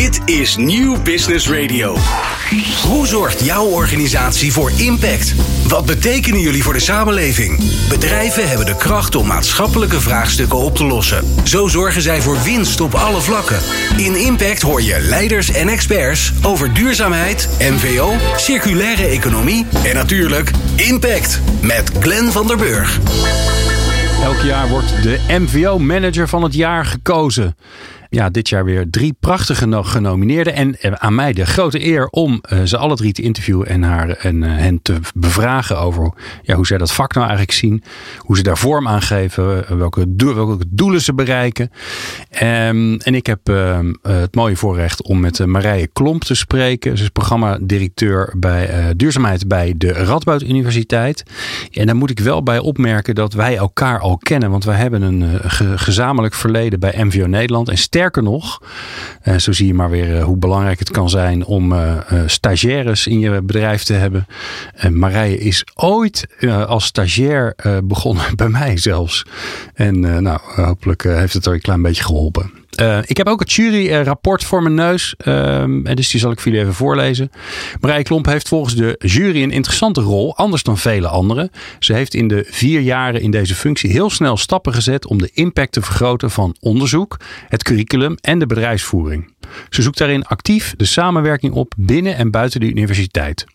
Dit is Nieuw Business Radio. Hoe zorgt jouw organisatie voor impact? Wat betekenen jullie voor de samenleving? Bedrijven hebben de kracht om maatschappelijke vraagstukken op te lossen. Zo zorgen zij voor winst op alle vlakken. In Impact hoor je leiders en experts over duurzaamheid, MVO, circulaire economie en natuurlijk Impact met Glenn van der Burg. Elk jaar wordt de MVO-manager van het jaar gekozen ja, dit jaar weer drie prachtige genomineerden. En aan mij de grote eer om uh, ze alle drie te interviewen en, haar, en uh, hen te bevragen over ja, hoe zij dat vak nou eigenlijk zien. Hoe ze daar vorm aan geven. Eh, welke, welke doelen ze bereiken. Um, en ik heb uh, het mooie voorrecht om met Marije Klomp te spreken. Ze is programmadirecteur bij duurzaamheid bij de Radboud Universiteit. En daar moet ik wel bij opmerken dat wij elkaar al kennen. Want wij hebben een ge gezamenlijk verleden bij MVO Nederland. En sterker nog, uh, zo zie je maar weer uh, hoe belangrijk het kan zijn om uh, stagiaires in je bedrijf te hebben. Marije is ooit als stagiair begonnen bij mij zelfs. En nou, hopelijk heeft het er een klein beetje geholpen. Uh, ik heb ook het juryrapport voor mijn neus. Uh, en dus die zal ik voor jullie even voorlezen. Marije Klomp heeft volgens de jury een interessante rol, anders dan vele anderen. Ze heeft in de vier jaren in deze functie heel snel stappen gezet om de impact te vergroten van onderzoek, het curriculum en de bedrijfsvoering. Ze zoekt daarin actief de samenwerking op binnen en buiten de universiteit.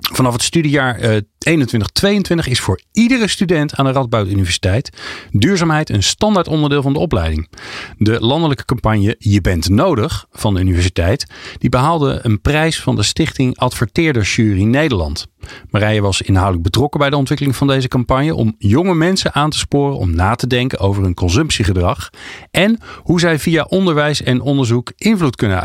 Vanaf het studiejaar uh, 21-22 is voor iedere student aan de Radboud Universiteit duurzaamheid een standaard onderdeel van de opleiding. De landelijke campagne Je bent nodig van de universiteit die behaalde een prijs van de Stichting Adverteerdersjury Nederland. Marije was inhoudelijk betrokken bij de ontwikkeling van deze campagne om jonge mensen aan te sporen om na te denken over hun consumptiegedrag en hoe zij via onderwijs en onderzoek invloed kunnen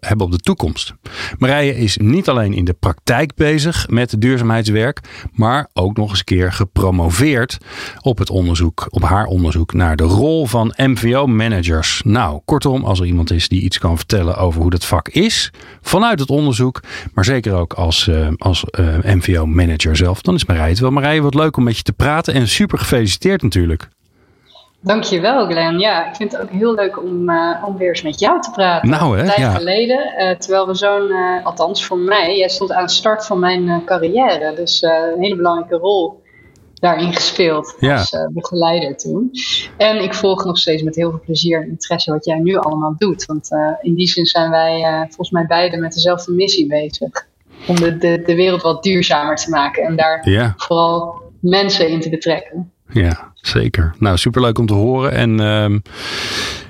hebben op de toekomst. Marije is niet alleen in de praktijk bezig met duurzaamheidswerk, maar ook nog eens een keer gepromoveerd op het onderzoek, op haar onderzoek naar de rol van MVO-managers. Nou, kortom, als er iemand is die iets kan vertellen over hoe dat vak is, vanuit het onderzoek, maar zeker ook als, uh, als eh, MVO-manager zelf, dan is Marije het wel. Marije, wat leuk om met je te praten en super gefeliciteerd natuurlijk. Dankjewel Glenn. Ja, ik vind het ook heel leuk om, uh, om weer eens met jou te praten. Nou hè, Een tijd ja. geleden, uh, terwijl we zo'n, uh, althans voor mij, jij stond aan de start van mijn carrière. Dus een hele belangrijke rol daarin gespeeld ja. als begeleider toen. En ik volg nog steeds met heel veel plezier en interesse wat jij nu allemaal doet. Want in die zin zijn wij volgens mij beide met dezelfde missie bezig. Om de, de, de wereld wat duurzamer te maken en daar ja. vooral mensen in te betrekken. Ja, zeker. Nou, superleuk om te horen. En um,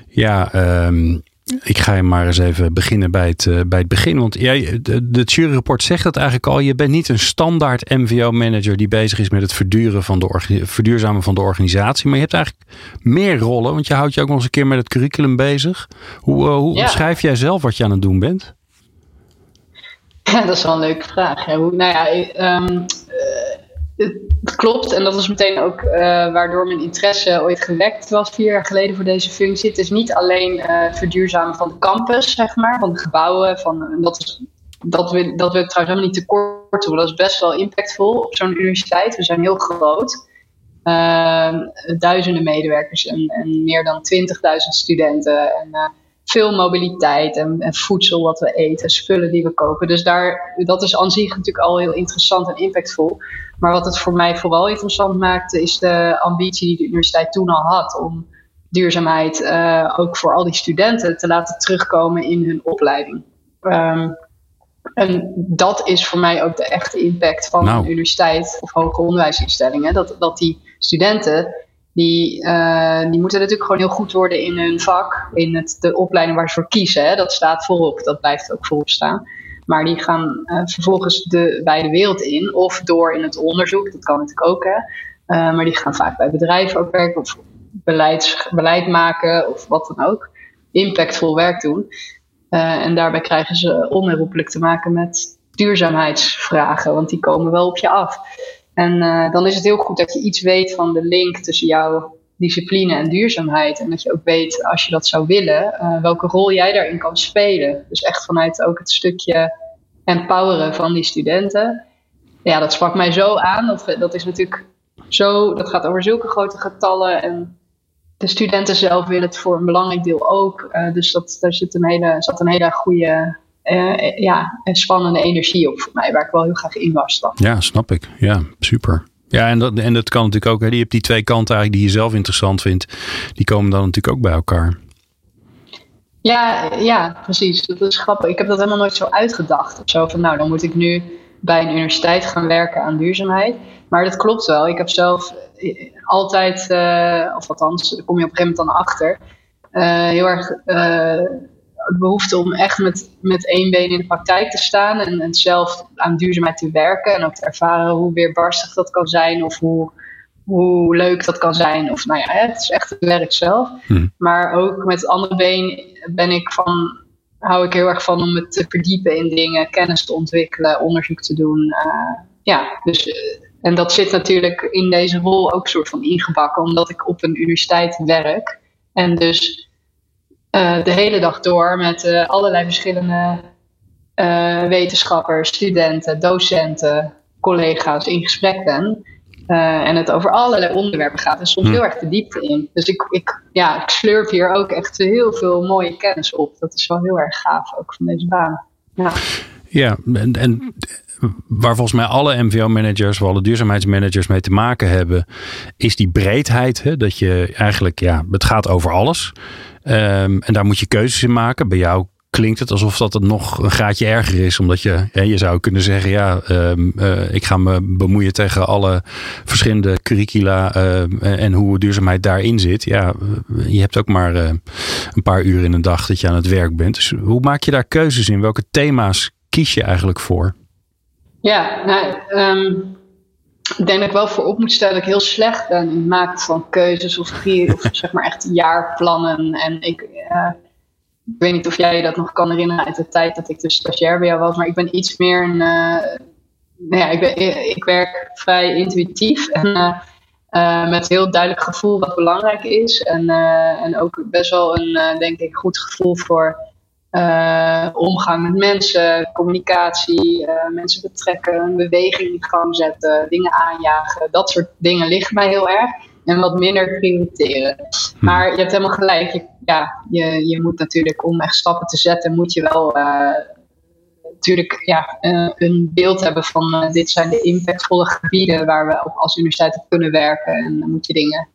ja, um, ik ga je maar eens even beginnen bij het, uh, bij het begin. Want jij, de, de juryrapport zegt dat eigenlijk al. Je bent niet een standaard MVO-manager die bezig is met het verduren van de verduurzamen van de organisatie. Maar je hebt eigenlijk meer rollen. Want je houdt je ook nog eens een keer met het curriculum bezig. Hoe, uh, hoe ja. omschrijf jij zelf wat je aan het doen bent? Ja, dat is wel een leuke vraag. Hè. Hoe, nou ja, um, het klopt. En dat was meteen ook uh, waardoor mijn interesse ooit gewekt was vier jaar geleden voor deze functie. Het is niet alleen uh, het verduurzamen van de campus, zeg maar, van de gebouwen. Van, dat, is, dat, wil, dat ik trouwens helemaal niet tekort doen. Dat is best wel impactvol op zo'n universiteit. We zijn heel groot. Uh, duizenden medewerkers en, en meer dan 20.000 studenten. En, veel mobiliteit en, en, voedsel wat we eten, spullen die we kopen. Dus daar, dat is aan zich natuurlijk al heel interessant en impactvol. Maar wat het voor mij vooral interessant maakte, is de ambitie die de universiteit toen al had om duurzaamheid uh, ook voor al die studenten te laten terugkomen in hun opleiding. Um, en dat is voor mij ook de echte impact van nou. een universiteit of hoger onderwijsinstellingen. Dat, dat die studenten die, uh, die moeten natuurlijk gewoon heel goed worden in hun vak, in het, de opleiding waar ze voor kiezen. Hè. Dat staat voorop, dat blijft ook voorop staan. Maar die gaan uh, vervolgens de wijde wereld in, of door in het onderzoek, dat kan natuurlijk ook. Hè. Uh, maar die gaan vaak bij bedrijven ook werken, of beleid maken, of wat dan ook. Impactvol werk doen. en daarbij krijgen ze onherroepelijk te maken met duurzaamheidsvragen, want die komen wel op je af. En uh, dan is het heel goed dat je iets weet van de link tussen jouw discipline en duurzaamheid. En dat je ook weet, als je dat zou willen, uh, welke rol jij daarin kan spelen. Dus echt vanuit ook het stukje empoweren van die studenten. Ja, dat sprak mij zo aan. Dat, dat is natuurlijk zo, dat gaat over zulke grote getallen. En de studenten zelf willen het voor een belangrijk deel ook. dus dat, daar zit een hele, zat een hele goede uh, ja, een spannende energie op voor mij, waar ik wel heel graag in was dan. Ja, snap ik. Ja, super. Ja, en dat, en dat kan natuurlijk ook. Hè. Je hebt die twee kanten eigenlijk die je zelf interessant vindt. Die komen dan natuurlijk ook bij elkaar. Ja, ja, precies. Dat is grappig. Ik heb dat helemaal nooit zo uitgedacht. Of zo van, nou, dan moet ik nu bij een universiteit gaan werken aan duurzaamheid. Maar dat klopt wel. Ik heb zelf eh, altijd, uh, of althans, daar kom je op een gegeven moment dan achter, uh, heel erg de behoefte om echt met, met één been in de praktijk te staan en, en zelf aan duurzaamheid te werken en ook te ervaren hoe weerbarstig dat kan zijn of hoe, hoe leuk dat kan zijn. Of nou ja, het is echt het werk zelf. Hm. Maar ook met het andere been ben ik van, hou ik heel erg van om me te verdiepen in dingen, kennis te ontwikkelen, onderzoek te doen. Uh, ja, dus, eh, en dat zit natuurlijk in deze rol ook soort van ingebakken, omdat ik op een universiteit werk. En dus uh, de hele dag door met uh, allerlei verschillende uh, wetenschappers, studenten, docenten, collega's in gesprek ben. en het over allerlei onderwerpen gaat en soms hm. heel erg de diepte in. Dus ik, ik, ja, ik slurp hier ook echt heel veel mooie kennis op. Dat is wel heel erg gaaf ook van deze baan. Ja, ja en, en waar volgens mij alle MVO-managers, alle duurzaamheidsmanagers mee te maken hebben, is die breedheid. Hè? Dat je eigenlijk, ja, het gaat over alles. Um, en daar moet je keuzes in maken. Bij jou klinkt het alsof dat het nog een graadje erger is. Omdat je, je zou kunnen zeggen, ja, um, uh, ik ga me bemoeien tegen alle verschillende curricula uh, en hoe duurzaamheid daarin zit. Ja, je hebt ook maar uh, een paar uur in een dag dat je aan het werk bent. Dus hoe maak je daar keuzes in? Welke thema's kies je eigenlijk voor? Ja, nou, ik denk dat ik wel voorop moet stellen dat ik heel slecht ben in het maken van keuzes of, of zeg maar echt jaarplannen. En ik, uh, ik weet niet of jij je dat nog kan herinneren uit de tijd dat ik dus stagiair bij jou was, maar ik ben iets meer een. Uh, nou ja, ik, ben, ik werk vrij intuïtief en uh, met heel duidelijk gevoel wat belangrijk is. En, en ook best wel een, denk ik, goed gevoel voor uh, omgang met mensen, communicatie, uh, mensen betrekken, een beweging in gang zetten, dingen aanjagen. Dat soort dingen liggen mij heel erg. En wat minder prioriteren. Hm. Maar je hebt helemaal gelijk. Je, ja, je, je moet natuurlijk, om echt stappen te zetten, moet je wel uh, natuurlijk ja, een beeld hebben van dit zijn de impactvolle gebieden waar we op als universiteit op kunnen werken. En dan moet je dingen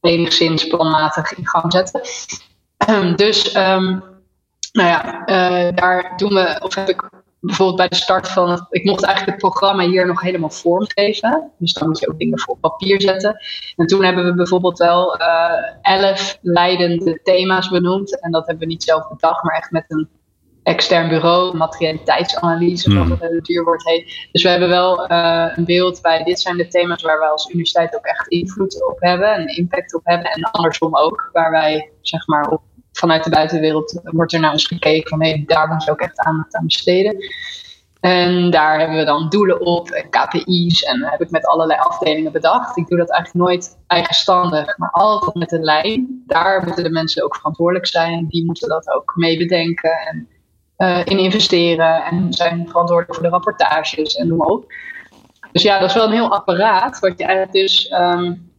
enigszins planmatig in gang zetten. dus um, nou ja, uh, daar doen we, of heb ik bijvoorbeeld bij de start van het, ik mocht eigenlijk het programma hier nog helemaal vormgeven. Dus dan moet je ook dingen voor papier zetten. En toen hebben we bijvoorbeeld wel uh, elf leidende thema's benoemd. En dat hebben we niet zelf bedacht, maar echt met een extern bureau, materialiteitsanalyse, mm. het in het duurwoord heet. Dus we hebben wel uh, een beeld bij, dit zijn de thema's waar wij als universiteit ook echt invloed op hebben en impact op hebben. En andersom ook, waar wij zeg maar op vanuit de buitenwereld wordt er naar ons gekeken van hé, daar moet je ook echt aandacht aan besteden. En daar hebben we dan doelen op en KPI's en heb ik met allerlei afdelingen bedacht. Ik doe dat eigenlijk nooit eigenstandig, maar altijd met een lijn. Daar moeten de mensen ook verantwoordelijk zijn. Die moeten dat ook mee bedenken en uh, in investeren en zijn verantwoordelijk voor de rapportages en noem maar op. Dus ja, dat is wel een heel apparaat wat je eigenlijk dus um,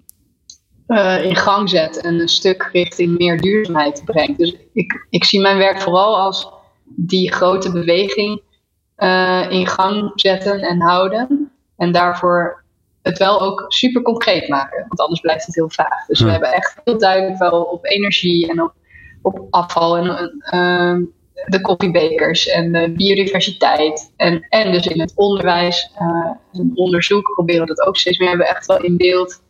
uh, in gang zet en een stuk richting meer duurzaamheid brengt. Dus ik, ik zie mijn werk vooral als die grote beweging uh, in gang zetten en houden. En daarvoor het wel ook super concreet maken, want anders blijft het heel vaag. Dus we hebben echt heel duidelijk wel op energie en op, op afval en uh, de koffiebekers en de biodiversiteit. En, en dus in het onderwijs en onderzoek proberen we dat ook steeds meer. hebben echt wel in beeld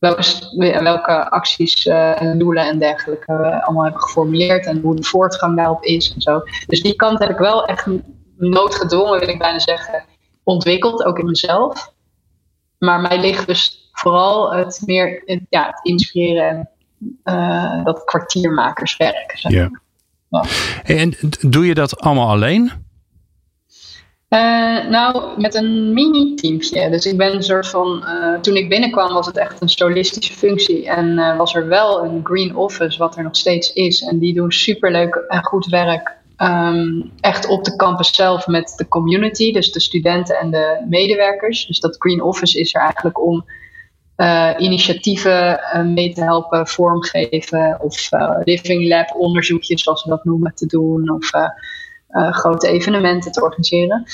welke, welke acties uh, en doelen en dergelijke we allemaal hebben geformuleerd en hoe de voortgang daarop is en zo. Dus die kant heb ik wel echt noodgedwongen, wil ik bijna zeggen, ontwikkeld, ook in mezelf. Maar mij ligt dus vooral het meer ja, het inspireren en uh, dat kwartiermakerswerk. Zeg ja. ja. En doe je dat allemaal alleen? Uh, nou, met een mini-teamje. Dus ik ben een soort van. Uh, toen ik binnenkwam, was het echt een solistische functie. En uh, was er wel een Green Office, wat er nog steeds is. En die doen superleuk en goed werk. Um, echt op de campus zelf met de community, dus de studenten en de medewerkers. Dus dat Green Office is er eigenlijk om initiatieven mee te helpen vormgeven. Of Living Lab onderzoekjes, zoals we dat noemen, te doen. Of grote evenementen te organiseren.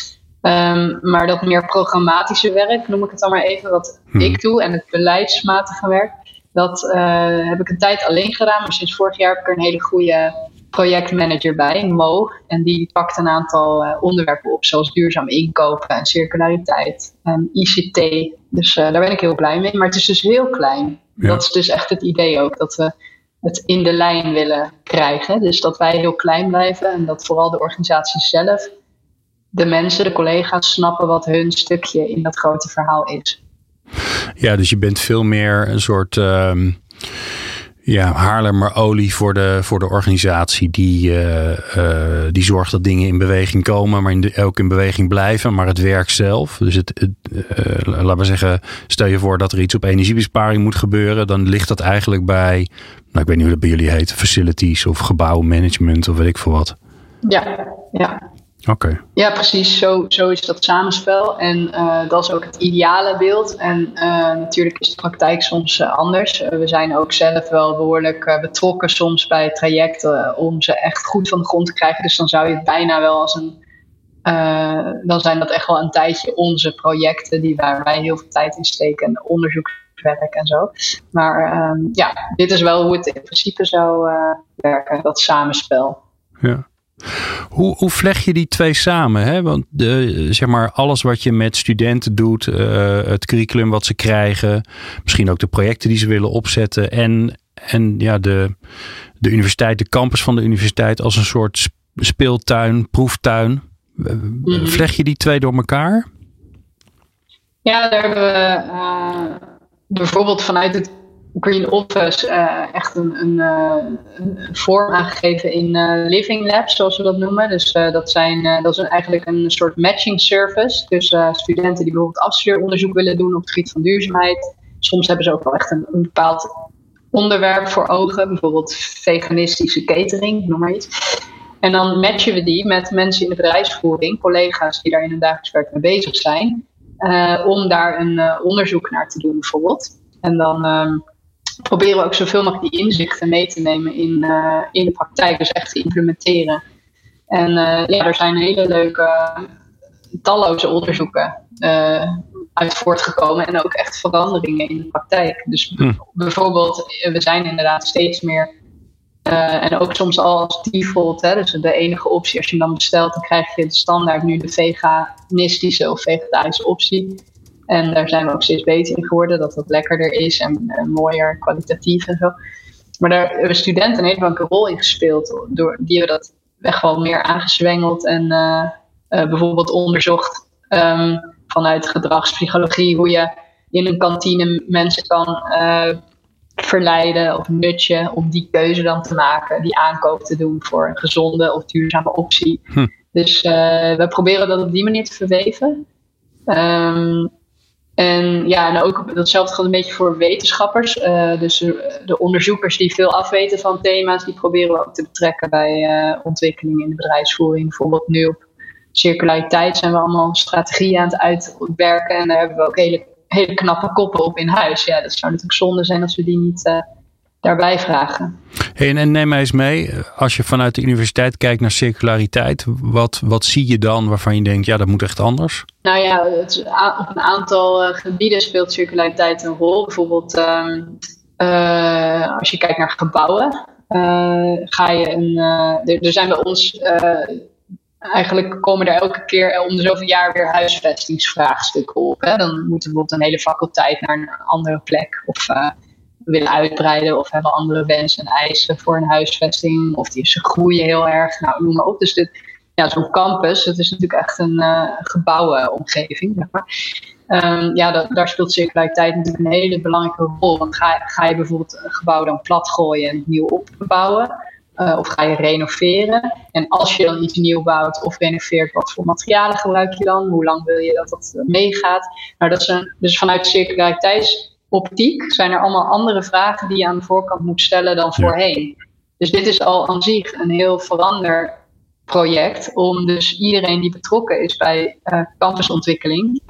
Um, maar dat meer programmatische werk, noem ik het dan maar even, wat hmm. ik doe. En het beleidsmatige werk, dat heb ik een tijd alleen gedaan. Maar sinds vorig jaar heb ik er een hele goede projectmanager bij, Mo. En die pakt een aantal uh, onderwerpen op, zoals duurzaam inkopen en circulariteit en ICT. Dus uh, daar ben ik heel blij mee. Maar het is dus heel klein. Dat is dus echt het idee ook, dat we het in de lijn willen krijgen. Dus dat wij heel klein blijven en dat vooral de organisatie zelf, de mensen, de collega's snappen wat hun stukje in dat grote verhaal is. Ja, dus je bent veel meer een soort. Uh ja, Haarlemmer olie voor de, voor de organisatie. Die, uh, uh, die zorgt dat dingen in beweging komen, maar in de, ook in beweging blijven. Maar het werk zelf. Dus het, het uh, laten we zeggen, stel je voor dat er iets op energiebesparing moet gebeuren. Dan ligt dat eigenlijk bij, nou, ik weet niet hoe dat bij jullie heet, facilities of gebouwmanagement of weet ik veel wat. Ja, ja. Oké. Ja, precies. Zo, zo is dat samenspel. En uh, dat is ook het ideale beeld. En uh, natuurlijk is de praktijk soms uh, anders. we zijn ook zelf wel behoorlijk betrokken soms bij trajecten om ze echt goed van de grond te krijgen. Dus dan zou je het bijna wel als een. dan zijn dat echt wel een tijdje onze projecten die waar wij heel veel tijd in steken. En onderzoekswerk en zo. Maar ehm, ja, dit is wel hoe het in principe zou werken, dat samenspel. Ja. Hoe, hoe vleg je die twee samen? Hè? Want de, zeg maar, alles wat je met studenten doet, uh, het curriculum wat ze krijgen, misschien ook de projecten die ze willen opzetten en, en ja, de, de universiteit, de campus van de universiteit als een soort speeltuin, proeftuin. Mm Vleg je die twee door elkaar? Ja, daar hebben we uh, bijvoorbeeld vanuit het Green Office uh, echt een, een, uh, een, vorm aangegeven in uh, Living Labs, zoals we dat noemen. Dus dat, zijn, dat is eigenlijk een soort matching service. Dus studenten die bijvoorbeeld afstudeeronderzoek willen doen op het gebied van duurzaamheid. Soms hebben ze ook wel echt een, een bepaald onderwerp voor ogen, bijvoorbeeld veganistische catering, noem maar iets. En dan matchen we die met mensen in de bedrijfsvoering, collega's die daar in hun dagelijks werk mee bezig zijn, om daar een onderzoek naar te doen bijvoorbeeld. En dan um, proberen we ook zoveel mogelijk die inzichten mee te nemen in, uh, in de praktijk, dus echt te implementeren. En uh, ja, er zijn hele leuke, talloze onderzoeken uh, uit voortgekomen en ook echt veranderingen in de praktijk. Dus hm. bijvoorbeeld, we zijn inderdaad steeds meer en ook soms al als default, hè, dus de enige optie als je hem dan bestelt, dan krijg je de standaard nu de veganistische of vegetarische optie. En daar zijn we ook steeds beter in geworden, dat dat lekkerder is en, mooier kwalitatief en zo. Maar daar hebben studenten een hele belangrijke rol in gespeeld. Door, die hebben dat echt wel meer aangezwengeld en uh, uh, bijvoorbeeld onderzocht um, vanuit gedragspsychologie hoe je in een kantine mensen kan uh, verleiden of nutje om die keuze dan te maken, die aankoop te doen voor een gezonde of duurzame optie. Hm. Dus we proberen dat op die manier te verweven. Um, en ja, en ook datzelfde geldt een beetje voor wetenschappers. Uh, dus de onderzoekers die veel afweten van thema's, die proberen we ook te betrekken bij uh, ontwikkelingen in de bedrijfsvoering. Bijvoorbeeld nu op circulariteit zijn we allemaal strategieën aan het uitwerken. En daar hebben we ook hele, hele knappe koppen op in huis. Ja, dat zou natuurlijk zonde zijn als we die niet daarbij vragen. Hey, en, neem mij eens mee, als je vanuit de universiteit kijkt naar circulariteit, wat, wat zie je dan waarvan je denkt, ja, dat moet echt anders? Nou ja, het, op een aantal uh, gebieden speelt circulariteit een rol. Bijvoorbeeld um, uh, als je kijkt naar gebouwen, uh, ga je een. Er, er, zijn bij ons. Eigenlijk komen er elke keer om de zoveel jaar weer huisvestingsvraagstukken op. Hè? Dan moet bijvoorbeeld een hele faculteit naar een andere plek. Of willen uitbreiden of hebben andere wensen en eisen voor een huisvesting. Of die ze groeien heel erg. Nou, noem maar op. Dus dit, ja, zo'n campus, het is natuurlijk echt een uh, gebouwenomgeving. Zeg maar. Um, ja, dat, daar speelt circulariteit natuurlijk een hele belangrijke rol. Want ga, ga je bijvoorbeeld een gebouw dan plat gooien en nieuw opbouwen? Uh, of ga je renoveren? En als je dan iets nieuw bouwt of renoveert, wat voor materialen gebruik je dan? Hoe lang wil je dat dat meegaat? Nou, dat is een, dus vanuit circulariteit optiek zijn er allemaal andere vragen die je aan de voorkant moet stellen dan voorheen. Dus dit is al aan zich een heel verander project om dus iedereen die betrokken is bij uh, campusontwikkeling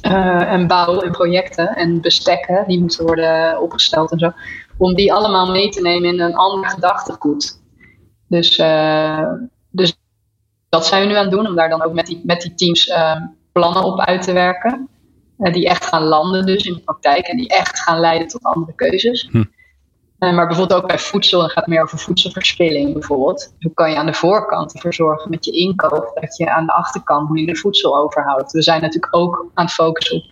en bouw en projecten en bestekken die moeten worden opgesteld en zo. Om die allemaal mee te nemen in een ander gedachtegoed. Dus, dus dat zijn we nu aan het doen, om daar dan ook met die, met die teams plannen op uit te werken. Die echt gaan landen dus in de praktijk en die echt gaan leiden tot andere keuzes. Hm. Eh, maar bijvoorbeeld ook bij voedsel, dan gaat het meer over voedselverspilling bijvoorbeeld. Hoe kan je aan de voorkant ervoor zorgen met je inkoop dat je aan de achterkant minder voedsel overhoudt? We zijn natuurlijk ook aan het focussen op,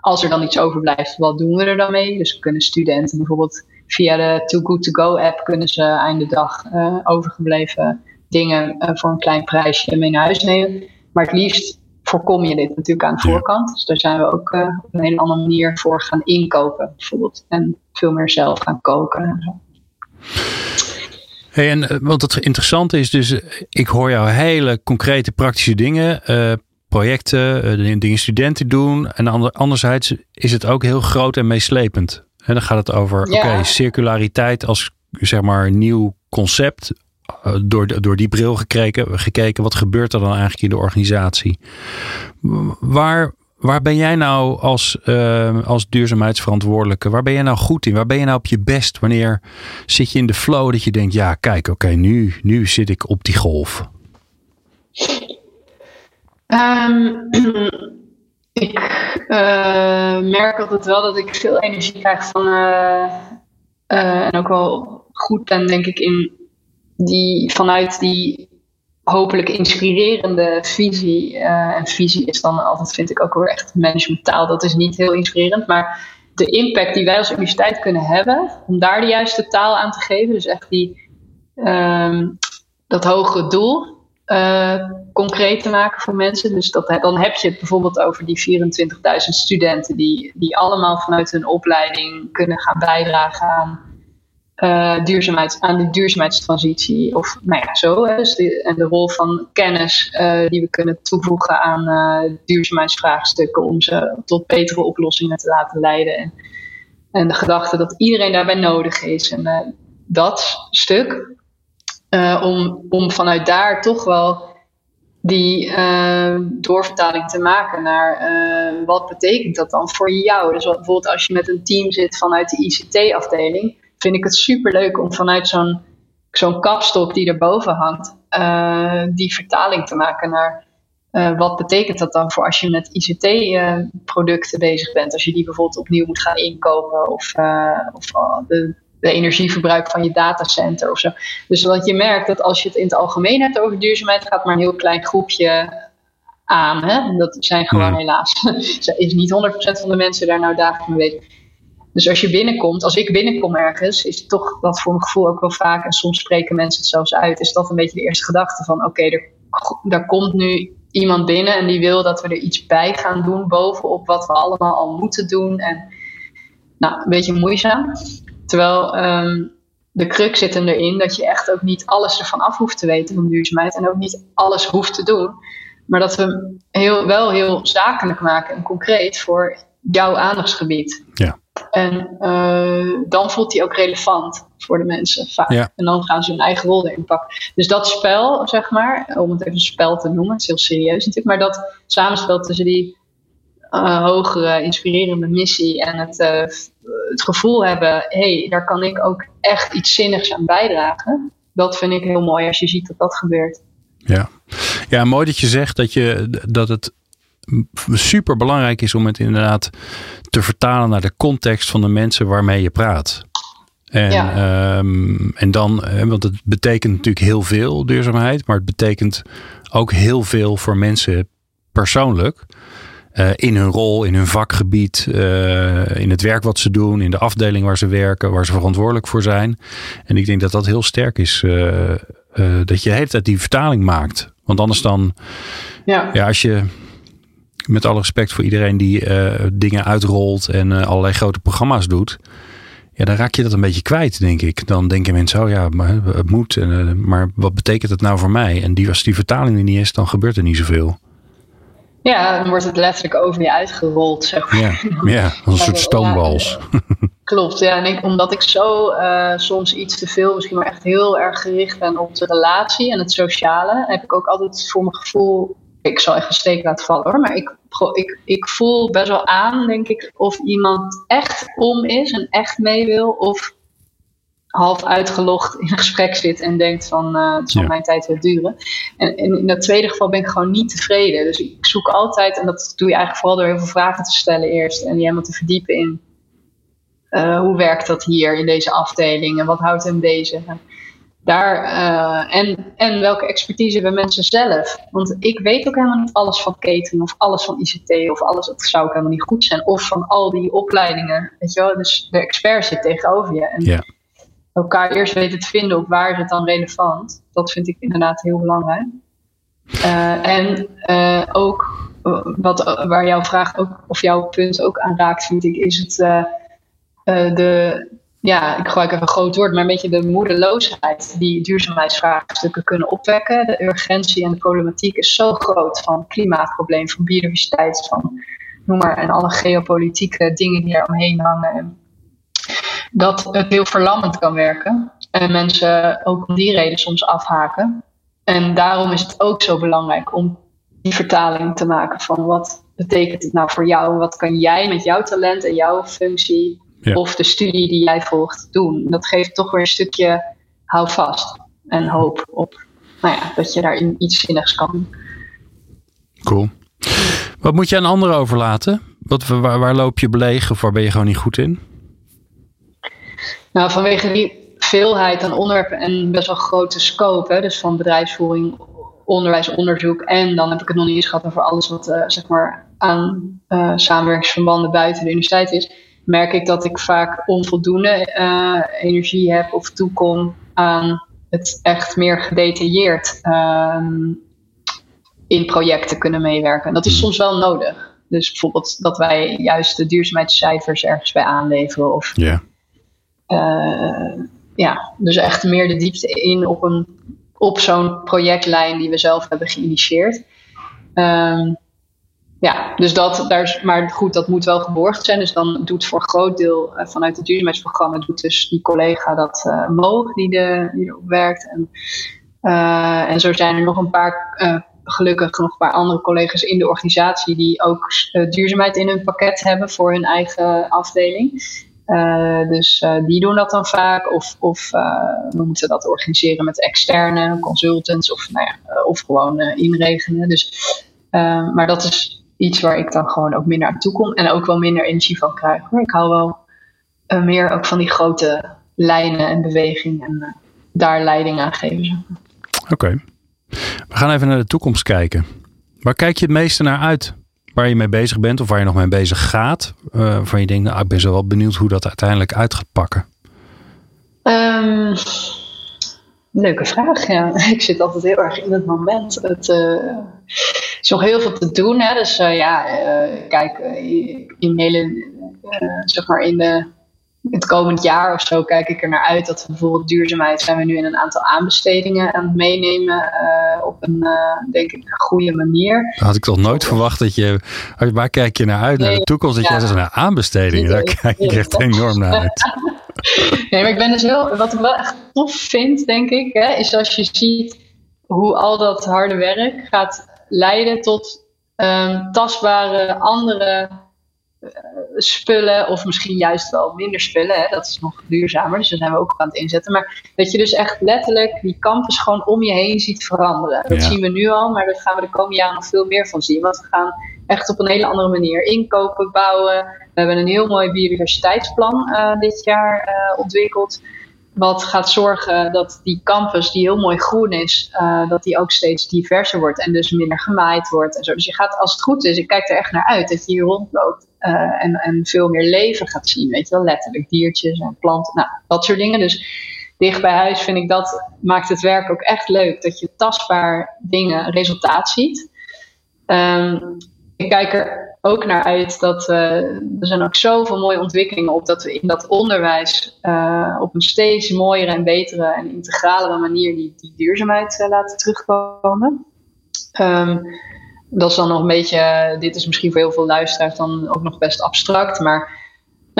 als er dan iets overblijft, wat doen we er dan mee? Dus kunnen studenten bijvoorbeeld via de Too Good To Go app, kunnen ze einde dag uh, overgebleven dingen uh, voor een klein prijsje mee naar huis nemen. Maar het liefst voorkom je dit natuurlijk aan de voorkant. Dus daar zijn we ook uh, op een hele andere manier voor gaan inkopen, bijvoorbeeld. En veel meer zelf gaan koken. En zo. Hey, en uh, wat het interessante is, dus ik hoor jou hele concrete praktische dingen, uh, projecten, dingen studenten doen. En ander, anderzijds is het ook heel groot en meeslepend. En dan gaat het over ja. oké, circulariteit als zeg maar nieuw concept eh, door, door die bril gekeken, gekeken, wat gebeurt er dan eigenlijk in de organisatie? Waar, waar ben jij nou als, uh, als duurzaamheidsverantwoordelijke, waar ben jij nou goed in? Waar ben je nou op je best? Wanneer zit je in de flow dat je denkt, ja kijk, oké, nu, nu zit ik op die golf? Um, ik uh, merk altijd wel dat ik veel energie krijg van, en ook wel goed ben denk ik in die vanuit die hopelijk inspirerende visie, uh, en visie is dan altijd, vind ik ook weer echt managementtaal, dat is niet heel inspirerend, maar de impact die wij als universiteit kunnen hebben, om daar de juiste taal aan te geven, dus echt die, um, dat hogere doel uh, concreet te maken voor mensen. Dus dat, dan heb je het bijvoorbeeld over die 24.000 studenten die, die allemaal vanuit hun opleiding kunnen gaan bijdragen aan uh, duurzaamheid, aan de duurzaamheidstransitie. Of nou ja, zo. Dus en de rol van kennis uh, die we kunnen toevoegen aan uh, duurzaamheidsvraagstukken om ze tot betere oplossingen te laten leiden. En, en de gedachte dat iedereen daarbij nodig is. En dat stuk. om, om vanuit daar toch wel die doorvertaling te maken naar wat betekent dat dan voor jou. Dus wat, bijvoorbeeld als je met een team zit vanuit de ICT-afdeling vind ik het super leuk om vanuit zo'n zo'n kapstok die erboven hangt, uh, die vertaling te maken naar uh, wat betekent dat dan voor als je met ICT-producten uh, bezig bent. Als je die bijvoorbeeld opnieuw moet gaan inkopen of, of de, de, energieverbruik van je datacenter of zo. Dus wat je merkt dat als je het in het algemeen hebt over duurzaamheid, gaat maar een heel klein groepje aan. Hè? Dat zijn gewoon hmm. helaas, is niet 100% van de mensen daar nou dagelijks mee bezig. Dus als je binnenkomt, als ik binnenkom ergens, is het toch dat voor mijn gevoel ook wel vaak, en soms spreken mensen het zelfs uit, is dat een beetje de eerste gedachte van oké, er, daar komt nu iemand binnen en die wil dat we er iets bij gaan doen bovenop wat we allemaal al moeten doen. En nou, een beetje moeizaam. Terwijl um, de crux zit er erin dat je echt ook niet alles ervan af hoeft te weten van duurzaamheid en ook niet alles hoeft te doen. Maar dat we heel, wel heel zakelijk maken en concreet voor jouw aandachtsgebied. Ja. En uh, dan voelt hij ook relevant voor de mensen vaak. Ja. En dan gaan ze hun eigen rol erin pakken. Dus dat spel, zeg maar, om het even een spel te noemen, het is heel serieus natuurlijk, maar dat samenspel tussen die uh, hogere, inspirerende missie en het, uh, het gevoel hebben, hé, hey, daar kan ik ook echt iets zinnigs aan bijdragen. Dat vind ik heel mooi als je ziet dat dat gebeurt. Ja, ja mooi dat je zegt dat, je, dat het super belangrijk is om het inderdaad te vertalen naar de context van de mensen waarmee je praat. En, ja. um, en dan, eh, want het betekent natuurlijk heel veel duurzaamheid, maar het betekent ook heel veel voor mensen persoonlijk. Uh, in hun rol, in hun vakgebied, uh, in het werk wat ze doen, in de afdeling waar ze werken, waar ze verantwoordelijk voor zijn. En ik denk dat dat heel sterk is, uh, dat je de hele tijd die vertaling maakt. Want anders dan, ja, ja als je met alle respect voor iedereen die uh, dingen uitrolt en uh, allerlei grote programma's doet. Ja, dan raak je dat een beetje kwijt, denk ik. Dan denken mensen, oh ja, maar het moet. Uh, maar wat betekent het nou voor mij? En die, als die vertaling er niet is, dan gebeurt er niet zoveel. Ja, dan wordt het letterlijk over je uitgerold, zeg maar. Ja, ja als een soort stoombals. klopt, ja. En ik, omdat ik zo soms iets te veel, misschien maar echt heel erg gericht ben op de relatie en het sociale, heb ik ook altijd voor mijn gevoel ik zal even een steek laten vallen hoor, maar ik, ik, ik voel best wel aan, denk ik, of iemand echt om is en echt mee wil, of half uitgelogd in een gesprek zit en denkt van uh, het zal mijn tijd wel duren. En, en, in dat tweede geval ben ik gewoon niet tevreden. Dus ik zoek altijd, en dat doe je eigenlijk vooral door heel veel vragen te stellen eerst en je helemaal te verdiepen in uh, hoe werkt dat hier in deze afdeling en wat houdt hem bezig. Daar, uh, en, en welke expertise hebben mensen zelf? Want ik weet ook helemaal niet alles van catering of alles van ICT of alles. Dat zou ook helemaal niet goed zijn. Of van al die opleidingen. Weet je wel? Dus de expert zit tegenover je. En ja elkaar eerst weten te vinden op waar is het dan relevant. Dat vind ik inderdaad heel belangrijk. Uh, en uh, ook wat, waar jouw vraag ook, of jouw punt ook aan raakt, vind ik, is het de, ja, ik gebruik even een groot woord, maar een beetje de moedeloosheid die duurzaamheidsvraagstukken kunnen opwekken. De urgentie en de problematiek is zo groot van klimaatprobleem, van biodiversiteit, van noem maar, en alle geopolitieke dingen die er omheen hangen dat het heel verlammend kan werken. En mensen ook om die reden soms afhaken. En daarom is het ook zo belangrijk om die vertaling te maken van wat betekent het nou voor jou? Wat kan jij met jouw talent en jouw functie of de studie die jij volgt doen? Dat geeft toch weer een stukje houvast en hoop op nou ja, dat je daar iets zinnigs kan. Cool. Wat moet je aan anderen overlaten? Wat, waar, waar loop je belegen of waar ben je gewoon niet goed in? Nou, vanwege die veelheid aan onderwerpen en best wel grote scope, hè, dus van bedrijfsvoering, onderwijs, onderzoek en dan heb ik het nog niet eens gehad over alles wat uh, zeg maar aan uh, samenwerkingsverbanden buiten de universiteit is, merk ik dat ik vaak onvoldoende uh, energie heb of toekom aan het echt meer gedetailleerd ehm, in projecten kunnen meewerken. Dat is hmm. soms wel nodig. Dus bijvoorbeeld dat wij juist de duurzaamheidscijfers ergens bij aanleveren of yeah. Uh, ja, dus echt meer de diepte in op, een, op zo'n projectlijn die we zelf hebben geïnitieerd. Um, ja, dus dat, daar is, maar goed, dat moet wel geborgd zijn. Dus dan doet voor een groot deel uh, vanuit het duurzaamheidsprogramma, doet dus die collega dat uh, die, de, erop werkt. En, uh, en zo zijn er nog een paar, gelukkig nog een paar andere collega's in de organisatie die ook duurzaamheid in hun pakket hebben voor hun eigen afdeling. Dus die doen dat dan vaak. Of, of we moeten dat organiseren met externe consultants. Of, nou ja, of gewoon inregenen. Dus, maar dat is iets waar ik dan gewoon ook minder aan toe kom. En ook wel minder energie van krijg. Hoor. Ik hou wel meer ook van die grote lijnen en beweging. En daar leiding aan geven. Oké. We gaan even naar de toekomst kijken. Waar kijk je het meeste naar uit? waar je mee bezig bent of waar je nog mee bezig gaat? Uh, waarvan je denkt, nou, ik ben zo wel benieuwd hoe dat uiteindelijk uit gaat pakken. Um, leuke vraag, ja. Ik zit altijd heel erg in het moment. Het uh, is nog heel veel te doen. Hè? Dus uh, ja, kijk, in hele, zeg maar in de het komend jaar of zo kijk ik er naar uit dat we bijvoorbeeld duurzaamheid zijn we nu in een aantal aanbestedingen aan het meenemen op een, denk ik, goede manier. Had ik toch nooit verwacht dat je, waar kijk je naar uit? naar de toekomst, dat ja. jij zegt, naar aanbestedingen, daar kijk ik echt enorm naar uit. nee, maar ik ben dus wel, wat ik wel echt tof vind, denk ik, hè, is als je ziet hoe al dat harde werk gaat leiden tot um, tastbare andere eh, spullen, of misschien juist wel minder spullen. Hè? Dat is nog duurzamer, dus daar zijn we ook aan het inzetten. Maar dat je dus echt letterlijk die campus gewoon om je heen ziet veranderen. Dat zien we nu al, maar daar gaan we de komende jaren nog veel meer van zien. Want we gaan echt op een hele andere manier inkopen, bouwen. We hebben een heel mooi biodiversiteitsplan uh, dit jaar uh, ontwikkeld. Wat gaat zorgen dat die campus, die heel mooi groen is, uh, dat die ook steeds diverser wordt en dus minder gemaaid wordt. En zo. Dus je gaat, als het goed is, ik kijk er echt naar uit dat je hier rondloopt en, en veel meer leven gaat zien. Weet je wel, letterlijk diertjes en planten, nou, dat soort dingen. Dus dicht bij huis vind ik dat maakt het werk ook echt leuk. Dat je tastbaar dingen, resultaat ziet. Um, ik kijk er ook naar uit dat uh, er zijn ook zoveel mooie ontwikkelingen op dat we in dat onderwijs uh, op een steeds mooiere en betere en integralere manier die, die duurzaamheid uh, laten terugkomen. Um, dat is dan nog een beetje, dit is misschien voor heel veel luisteraars dan ook nog best abstract, maar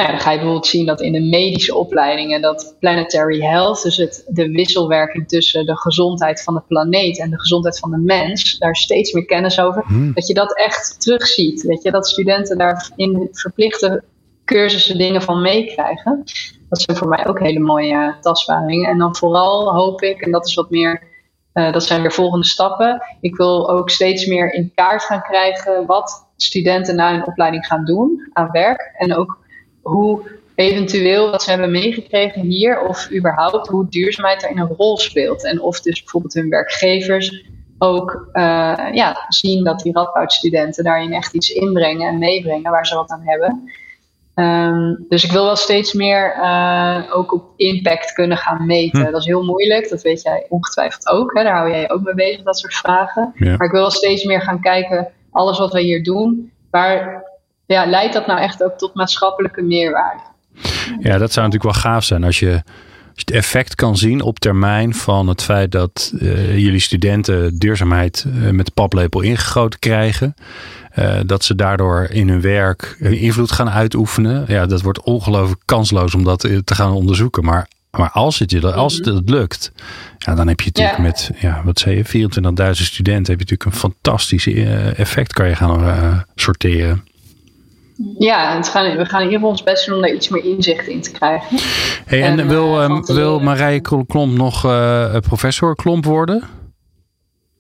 nou ja, dan ga je bijvoorbeeld zien dat in de medische opleidingen dat planetary health, dus het, de wisselwerking tussen de gezondheid van de planeet en de gezondheid van de mens, daar steeds meer kennis over, hmm. dat je dat echt terugziet. Weet je, dat studenten daar in verplichte cursussen dingen van meekrijgen. Dat zijn voor mij ook hele mooie tastbaringen. En dan vooral hoop ik, en dat is wat meer, uh, dat zijn weer volgende stappen. Ik wil ook steeds meer in kaart gaan krijgen wat studenten na hun opleiding gaan doen aan werk. En ook hoe eventueel wat ze hebben meegekregen hier, of überhaupt hoe duurzaamheid daarin een rol speelt. En of dus bijvoorbeeld hun werkgevers ook uh, ja, zien dat die Radboud-studenten daarin echt iets inbrengen en meebrengen waar ze wat aan hebben. Um, dus ik wil wel steeds meer uh, ook op impact kunnen gaan meten. Hm. Dat is heel moeilijk, dat weet jij ongetwijfeld ook. Hè? Daar hou jij ook mee bezig, dat soort vragen. Maar ik wil wel steeds meer gaan kijken, alles wat we hier doen, waar ja, leidt dat nou echt ook tot maatschappelijke meerwaarde? Ja, dat zou natuurlijk wel gaaf zijn als je, het effect kan zien op termijn van het feit dat uh, jullie studenten duurzaamheid uh, met de paplepel ingegoten krijgen. Uh, dat ze daardoor in hun werk invloed gaan uitoefenen. Ja, dat wordt ongelooflijk kansloos om dat te gaan onderzoeken. Maar, maar als het, als het, het lukt, ja, dan heb je natuurlijk met, ja, wat zei je, 24.000 studenten, heb je natuurlijk een fantastisch effect kan je gaan sorteren. Ja, het gaan, we gaan in ieder geval ons best doen om daar iets meer inzicht in te krijgen. Hey, en, wil, uh, wil Marije Klomp nog uh, professor Klomp worden?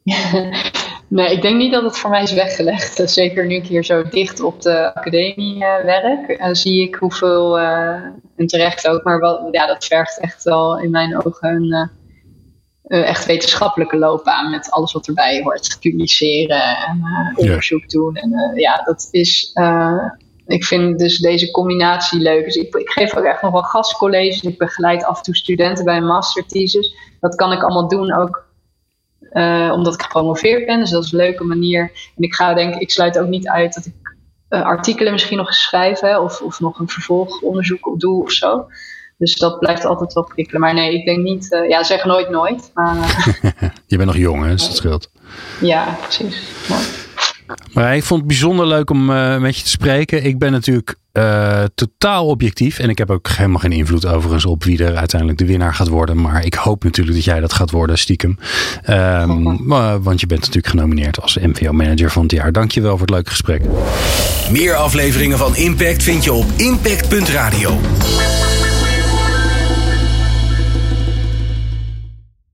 nee, ik denk niet dat het voor mij is weggelegd. Zeker nu ik hier zo dicht op de academie uh, werk, zie ik hoeveel, en terecht ook, maar ja, dat vergt echt wel in mijn ogen een echt wetenschappelijke loopbaan met alles wat erbij hoort. Publiceren en onderzoek doen. En ja, dat is ik vind dus deze combinatie leuk. Dus ik, ik geef ook echt nog wel gastcolleges. Ik begeleid af en toe studenten bij een masterthesis. Dat kan ik allemaal doen ook uh, omdat ik gepromoveerd ben. Dus dat is een leuke manier. En ik ga denk ik sluit ook niet uit dat ik uh, artikelen misschien nog schrijven of, of nog een vervolgonderzoek op doe of zo. Dus dat blijft altijd wel prikkelen. Maar nee, ik denk niet. Uh, ja, zeg nooit nooit. Maar, Je bent nog jong, hè? Dus dat scheelt. Ja, precies. Maar ik vond het bijzonder leuk om uh, met je te spreken. Ik ben natuurlijk uh, totaal objectief. En ik heb ook helemaal geen invloed overigens op wie er uiteindelijk de winnaar gaat worden. Maar ik hoop natuurlijk dat jij dat gaat worden, stiekem. Um, want je bent natuurlijk genomineerd als MVO-manager van het jaar. Dankjewel voor het leuke gesprek. Meer afleveringen van Impact vind je op impact.radio.